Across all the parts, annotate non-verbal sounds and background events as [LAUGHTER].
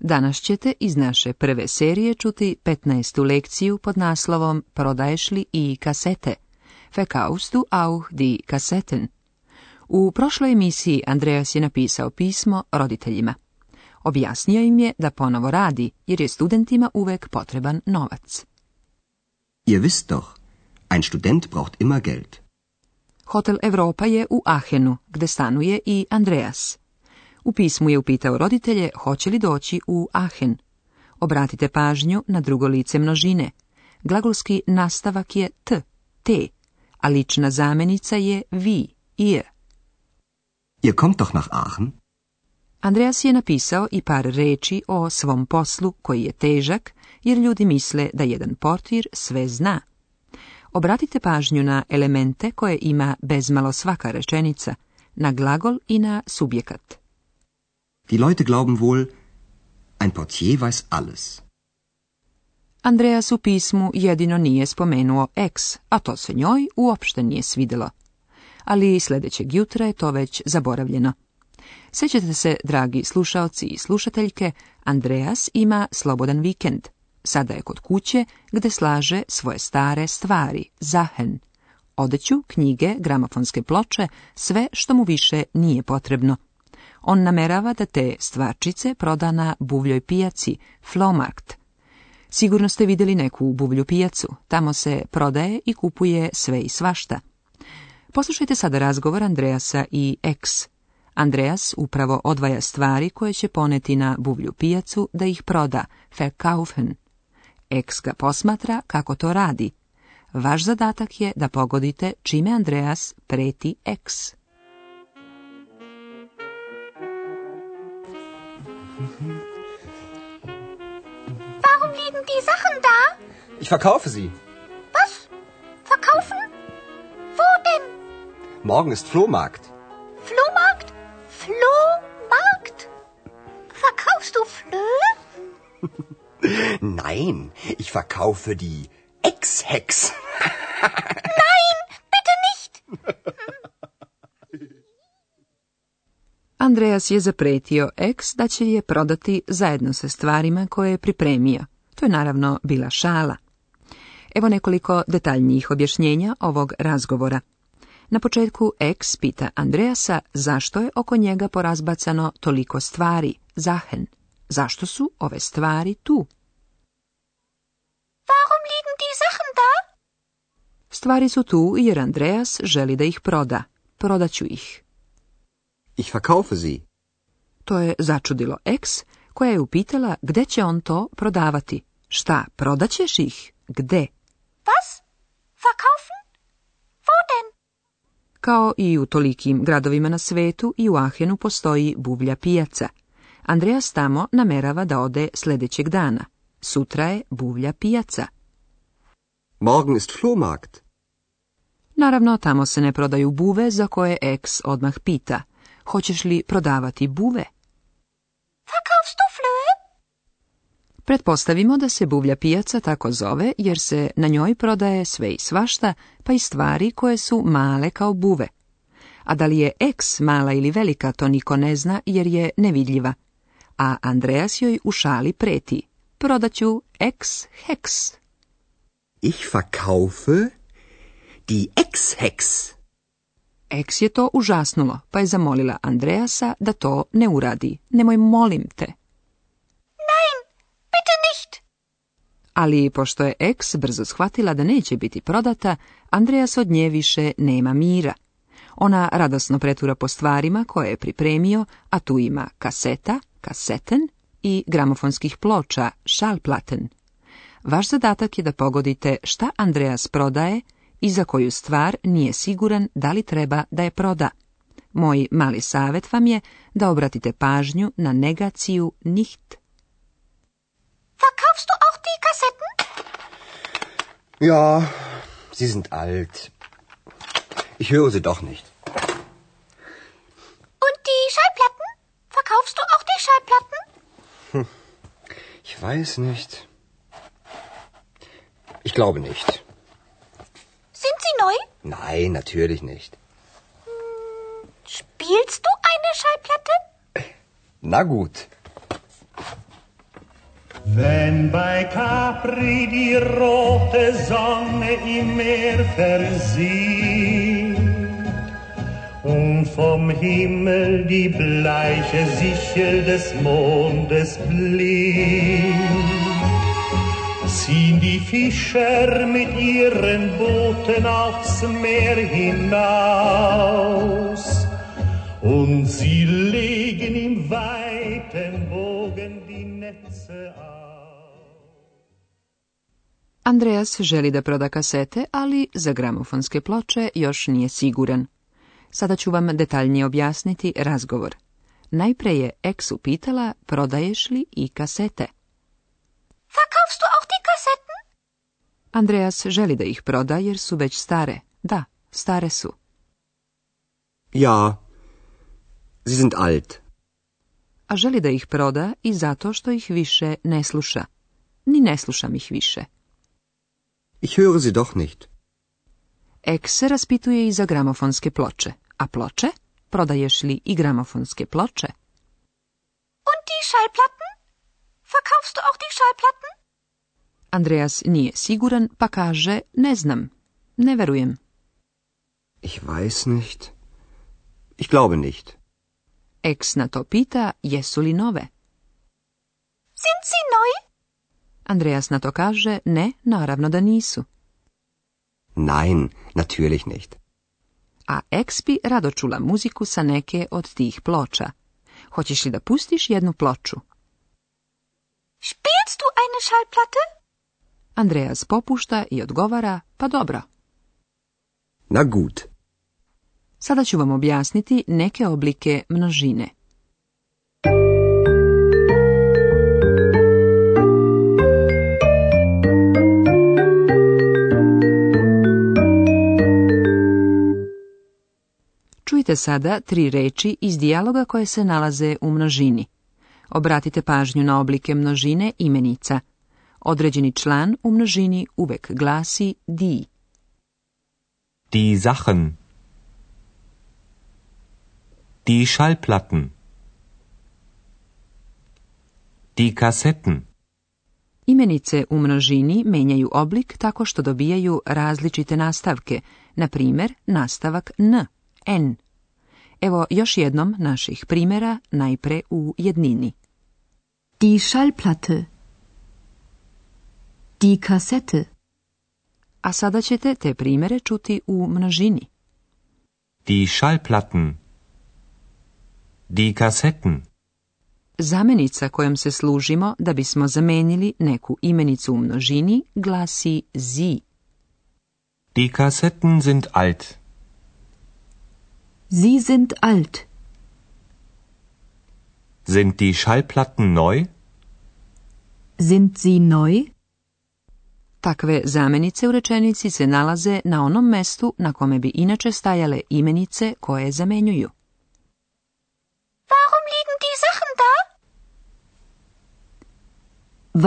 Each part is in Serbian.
Danas ćete iz naše prve serije čuti 15. lekciju pod naslovom Prodaješ li i kasete? Fekaustu kaustu auch die kaseten? U prošloj emisiji Andreas je napisao pismo roditeljima. Objasnio im je da ponovo radi, jer je studentima uvek potreban novac. Ihr wisst doch, ein student braucht immer Geld. Hotel Europa je u Ahenu, gde stanuje i Andreas. U pismu je upitao roditelje hoće li doći u Aachen. Obratite pažnju na drugo lice množine. Glagolski nastavak je t, te, a lična zamenica je vi, ihr. E. Ihr kommt doch nach Aachen? Andreas je napisao i par reči o svom poslu koji je težak, jer ljudi misle da jedan portir sve zna. Obratite pažnju na elemente koje ima bezmalo svaka rečenica, na glagol i na subjekat. Die Leute glauben wohl, ein portier weiß alles. Andreas u pismu jedino nije spomenuo ex, a to se njoj uopšte nije svidjelo. Ali sljedećeg jutra je to već zaboravljeno. Sjećate se, dragi slušaoci i slušateljke, Andreas ima slobodan vikend. Sada je kod kuće gde slaže svoje stare stvari, zahen. Odeću, knjige, gramofonske ploče, sve što mu više nije potrebno on namerava da te stvarčice proda na buvljoj pijaci, Flomarkt. Sigurno ste vidjeli neku buvlju pijacu, tamo se prodaje i kupuje sve i svašta. Poslušajte sada razgovor Andreasa i X. Andreas upravo odvaja stvari koje će poneti na buvlju pijacu da ih proda, verkaufen. X ga posmatra kako to radi. Vaš zadatak je da pogodite čime Andreas preti X. Warum liegen die Sachen da? Ich verkaufe sie. Was? Verkaufen? Wo denn? Morgen ist Flohmarkt. Flohmarkt? Flohmarkt? Verkaufst du Flöhe? [LAUGHS] Nein, ich verkaufe die Ex-Hex. Andreas je zapretio ex da će je prodati zajedno sa stvarima koje je pripremio. To je naravno bila šala. Evo nekoliko detaljnijih objašnjenja ovog razgovora. Na početku ex pita Andreasa zašto je oko njega porazbacano toliko stvari, zahen. Zašto su ove stvari tu? Warum liegen die Sachen da? Stvari su tu jer Andreas želi da ih proda. Prodaću ih. Ich verkaufe sie. To je začudilo Eks koja je upitala gdje će on to prodavati. Šta, prodaćeš ih? Gde? Was? Verkaufen? Wo denn? Kao i u tolikim gradovima na svetu i u Ahenu postoji bublja pijaca. Andreas tamo namerava da ode sljedećeg dana. Sutra je bublja pijaca. Morgen ist Flohmarkt. Naravno, tamo se ne prodaju buve za koje eks odmah pita – Hoćeš li prodavati buve? Verkaufst du Pretpostavimo da se buvlja pijaca tako zove jer se na njoj prodaje sve i svašta, pa i stvari koje su male kao buve. A da li je eks mala ili velika, to niko ne zna jer je nevidljiva. A Andreas joj u šali preti. Prodaću X heks. Ich verkaufe die X hex Eks je to užasnulo, pa je zamolila Andreasa da to ne uradi. Nemoj molim te. Nein, bitte nicht. Ali pošto je Eks brzo shvatila da neće biti prodata, Andreas od nje više nema mira. Ona radosno pretura po stvarima koje je pripremio, a tu ima kaseta, kaseten i gramofonskih ploča, šalplaten. Vaš zadatak je da pogodite šta Andreas prodaje, i za koju stvar nije siguran da li treba da je proda. Moj mali savjet vam je da obratite pažnju na negaciju nicht. Verkaufst du auch die Kassetten? Ja, sie sind alt. Ich höre sie doch nicht. Und die Schallplatten? Verkaufst du auch die Schallplatten? Hm, ich weiß nicht. Ich glaube nicht. neu? Nein, natürlich nicht. Spielst du eine Schallplatte? Na gut. Wenn bei Capri die rote Sonne im Meer versieht und vom Himmel die bleiche Sichel des Mondes blieb. ziehen die Fischer mit ihren Booten aufs Meer hinaus und sie legen im weiten Bogen die Netze aus. Andreas želi da proda kasete, ali za gramofonske ploče još nije siguran. Sada ću vam detaljnije objasniti razgovor. Najpre je Eksu pitala, prodaješ li i kasete? Verkaufst du auch die Andreas želi da ih proda jer su već stare. Da, stare su. Ja, sie sind alt. A želi da ih proda i zato što ih više ne sluša. Ni ne slušam ih više. Ich höre sie doch nicht. Ek se raspituje i za gramofonske ploče. A ploče? Prodaješ li i gramofonske ploče? Und die Schallplatten? Verkaufst du auch die Schallplatten? Andreas nije siguran pa kaže ne znam, ne verujem. Ich weiß nicht. Ich glaube nicht. Ex na to pita jesu li nove. Sind sie neu? Andreas na to kaže ne, naravno da nisu. Nein, natürlich nicht. A Ex bi rado čula muziku sa neke od tih ploča. Hoćeš li da pustiš jednu ploču? Spielst du eine Schallplatte? Andreas popušta i odgovara, pa dobro. Na gut. Sada ću vam objasniti neke oblike množine. Čujte sada tri reči iz dijaloga koje se nalaze u množini. Obratite pažnju na oblike množine imenica. Određeni član u množini uvek glasi di. Die Sachen. Die Schallplatten. Di Kassetten. Imenice u množini menjaju oblik tako što dobijaju različite nastavke, na primjer nastavak n, n. Evo još jednom naših primjera najpre u jednini. Die Schallplatte. Die Kassette. A sada ćete te primere čuti u množini. Die Schallplatten. Die Kassetten. Zamenica kojom se služimo da bismo zamenili neku imenicu u množini glasi zi Die Kassetten sind alt. Sie sind alt. Sind die Schallplatten neu? Sind sie neu? Takve zamenice u rečenici se nalaze na onom mestu na kome bi inače stajale imenice koje zamenjuju. Warum liegen die Sachen da?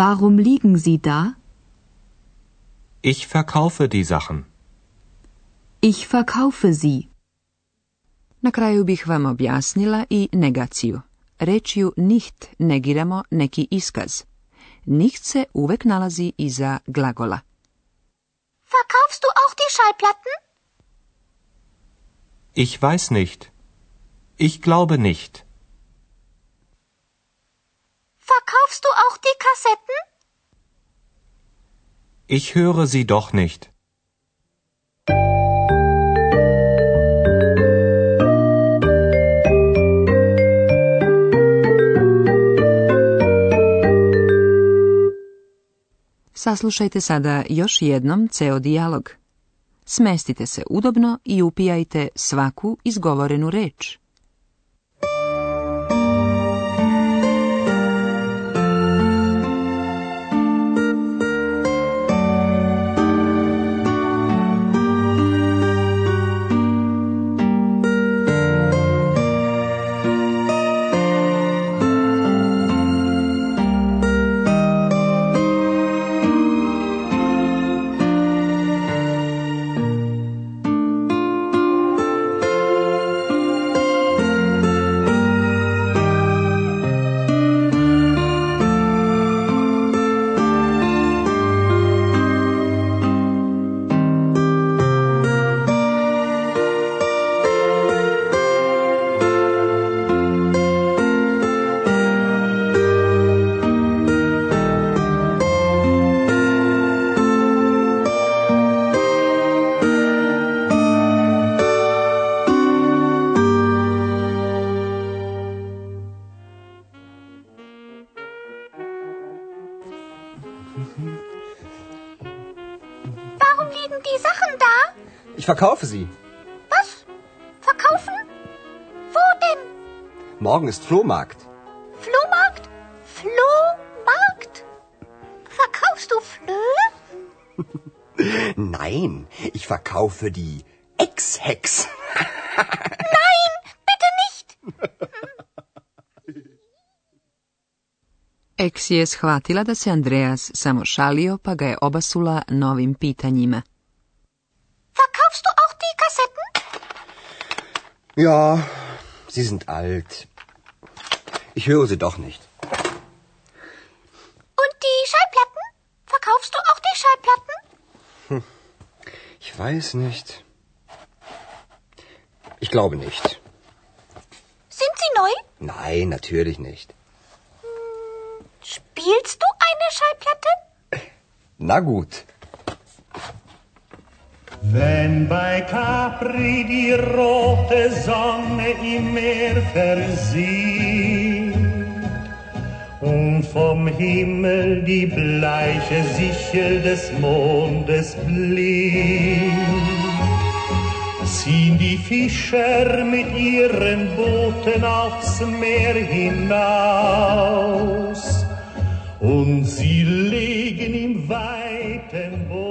Warum liegen sie da? Ich verkaufe die Sachen. Ich verkaufe sie. Na kraju bih vam objasnila i negaciju. Rečju nicht negiramo neki iskaz. nicht se uvek nalazi iza glagola. Verkaufst du auch die Schallplatten? Ich weiß nicht. Ich glaube nicht. Verkaufst du auch die Kassetten? Ich höre sie doch nicht. Saslušajte sada još jednom ceo dijalog. Smestite se udobno i upijajte svaku izgovorenu reč. Ich verkaufe sie. Was? Verkaufen? Wo denn? Morgen ist Flohmarkt. Flohmarkt? Flohmarkt? Verkaufst du Flöhe? [LAUGHS] Nein, ich verkaufe die Ex-Hex. [LAUGHS] Nein, bitte nicht. Eks je shvatila da se Andreas samo šalio, pa ga je obasula novim pitanjima. Verkaufst du auch die Kassetten? Ja, sie sind alt. Ich höre sie doch nicht. Und die Schallplatten? Verkaufst du auch die Schallplatten? Hm, ich weiß nicht. Ich glaube nicht. Sind sie neu? Nein, natürlich nicht. Hm, spielst du eine Schallplatte? Na gut. Wenn bei Capri die rote Sonne im Meer versieht und vom Himmel die bleiche Sichel des Mondes blinkt, ziehen die Fischer mit ihren Booten aufs Meer hinaus und sie legen im weiten Boden.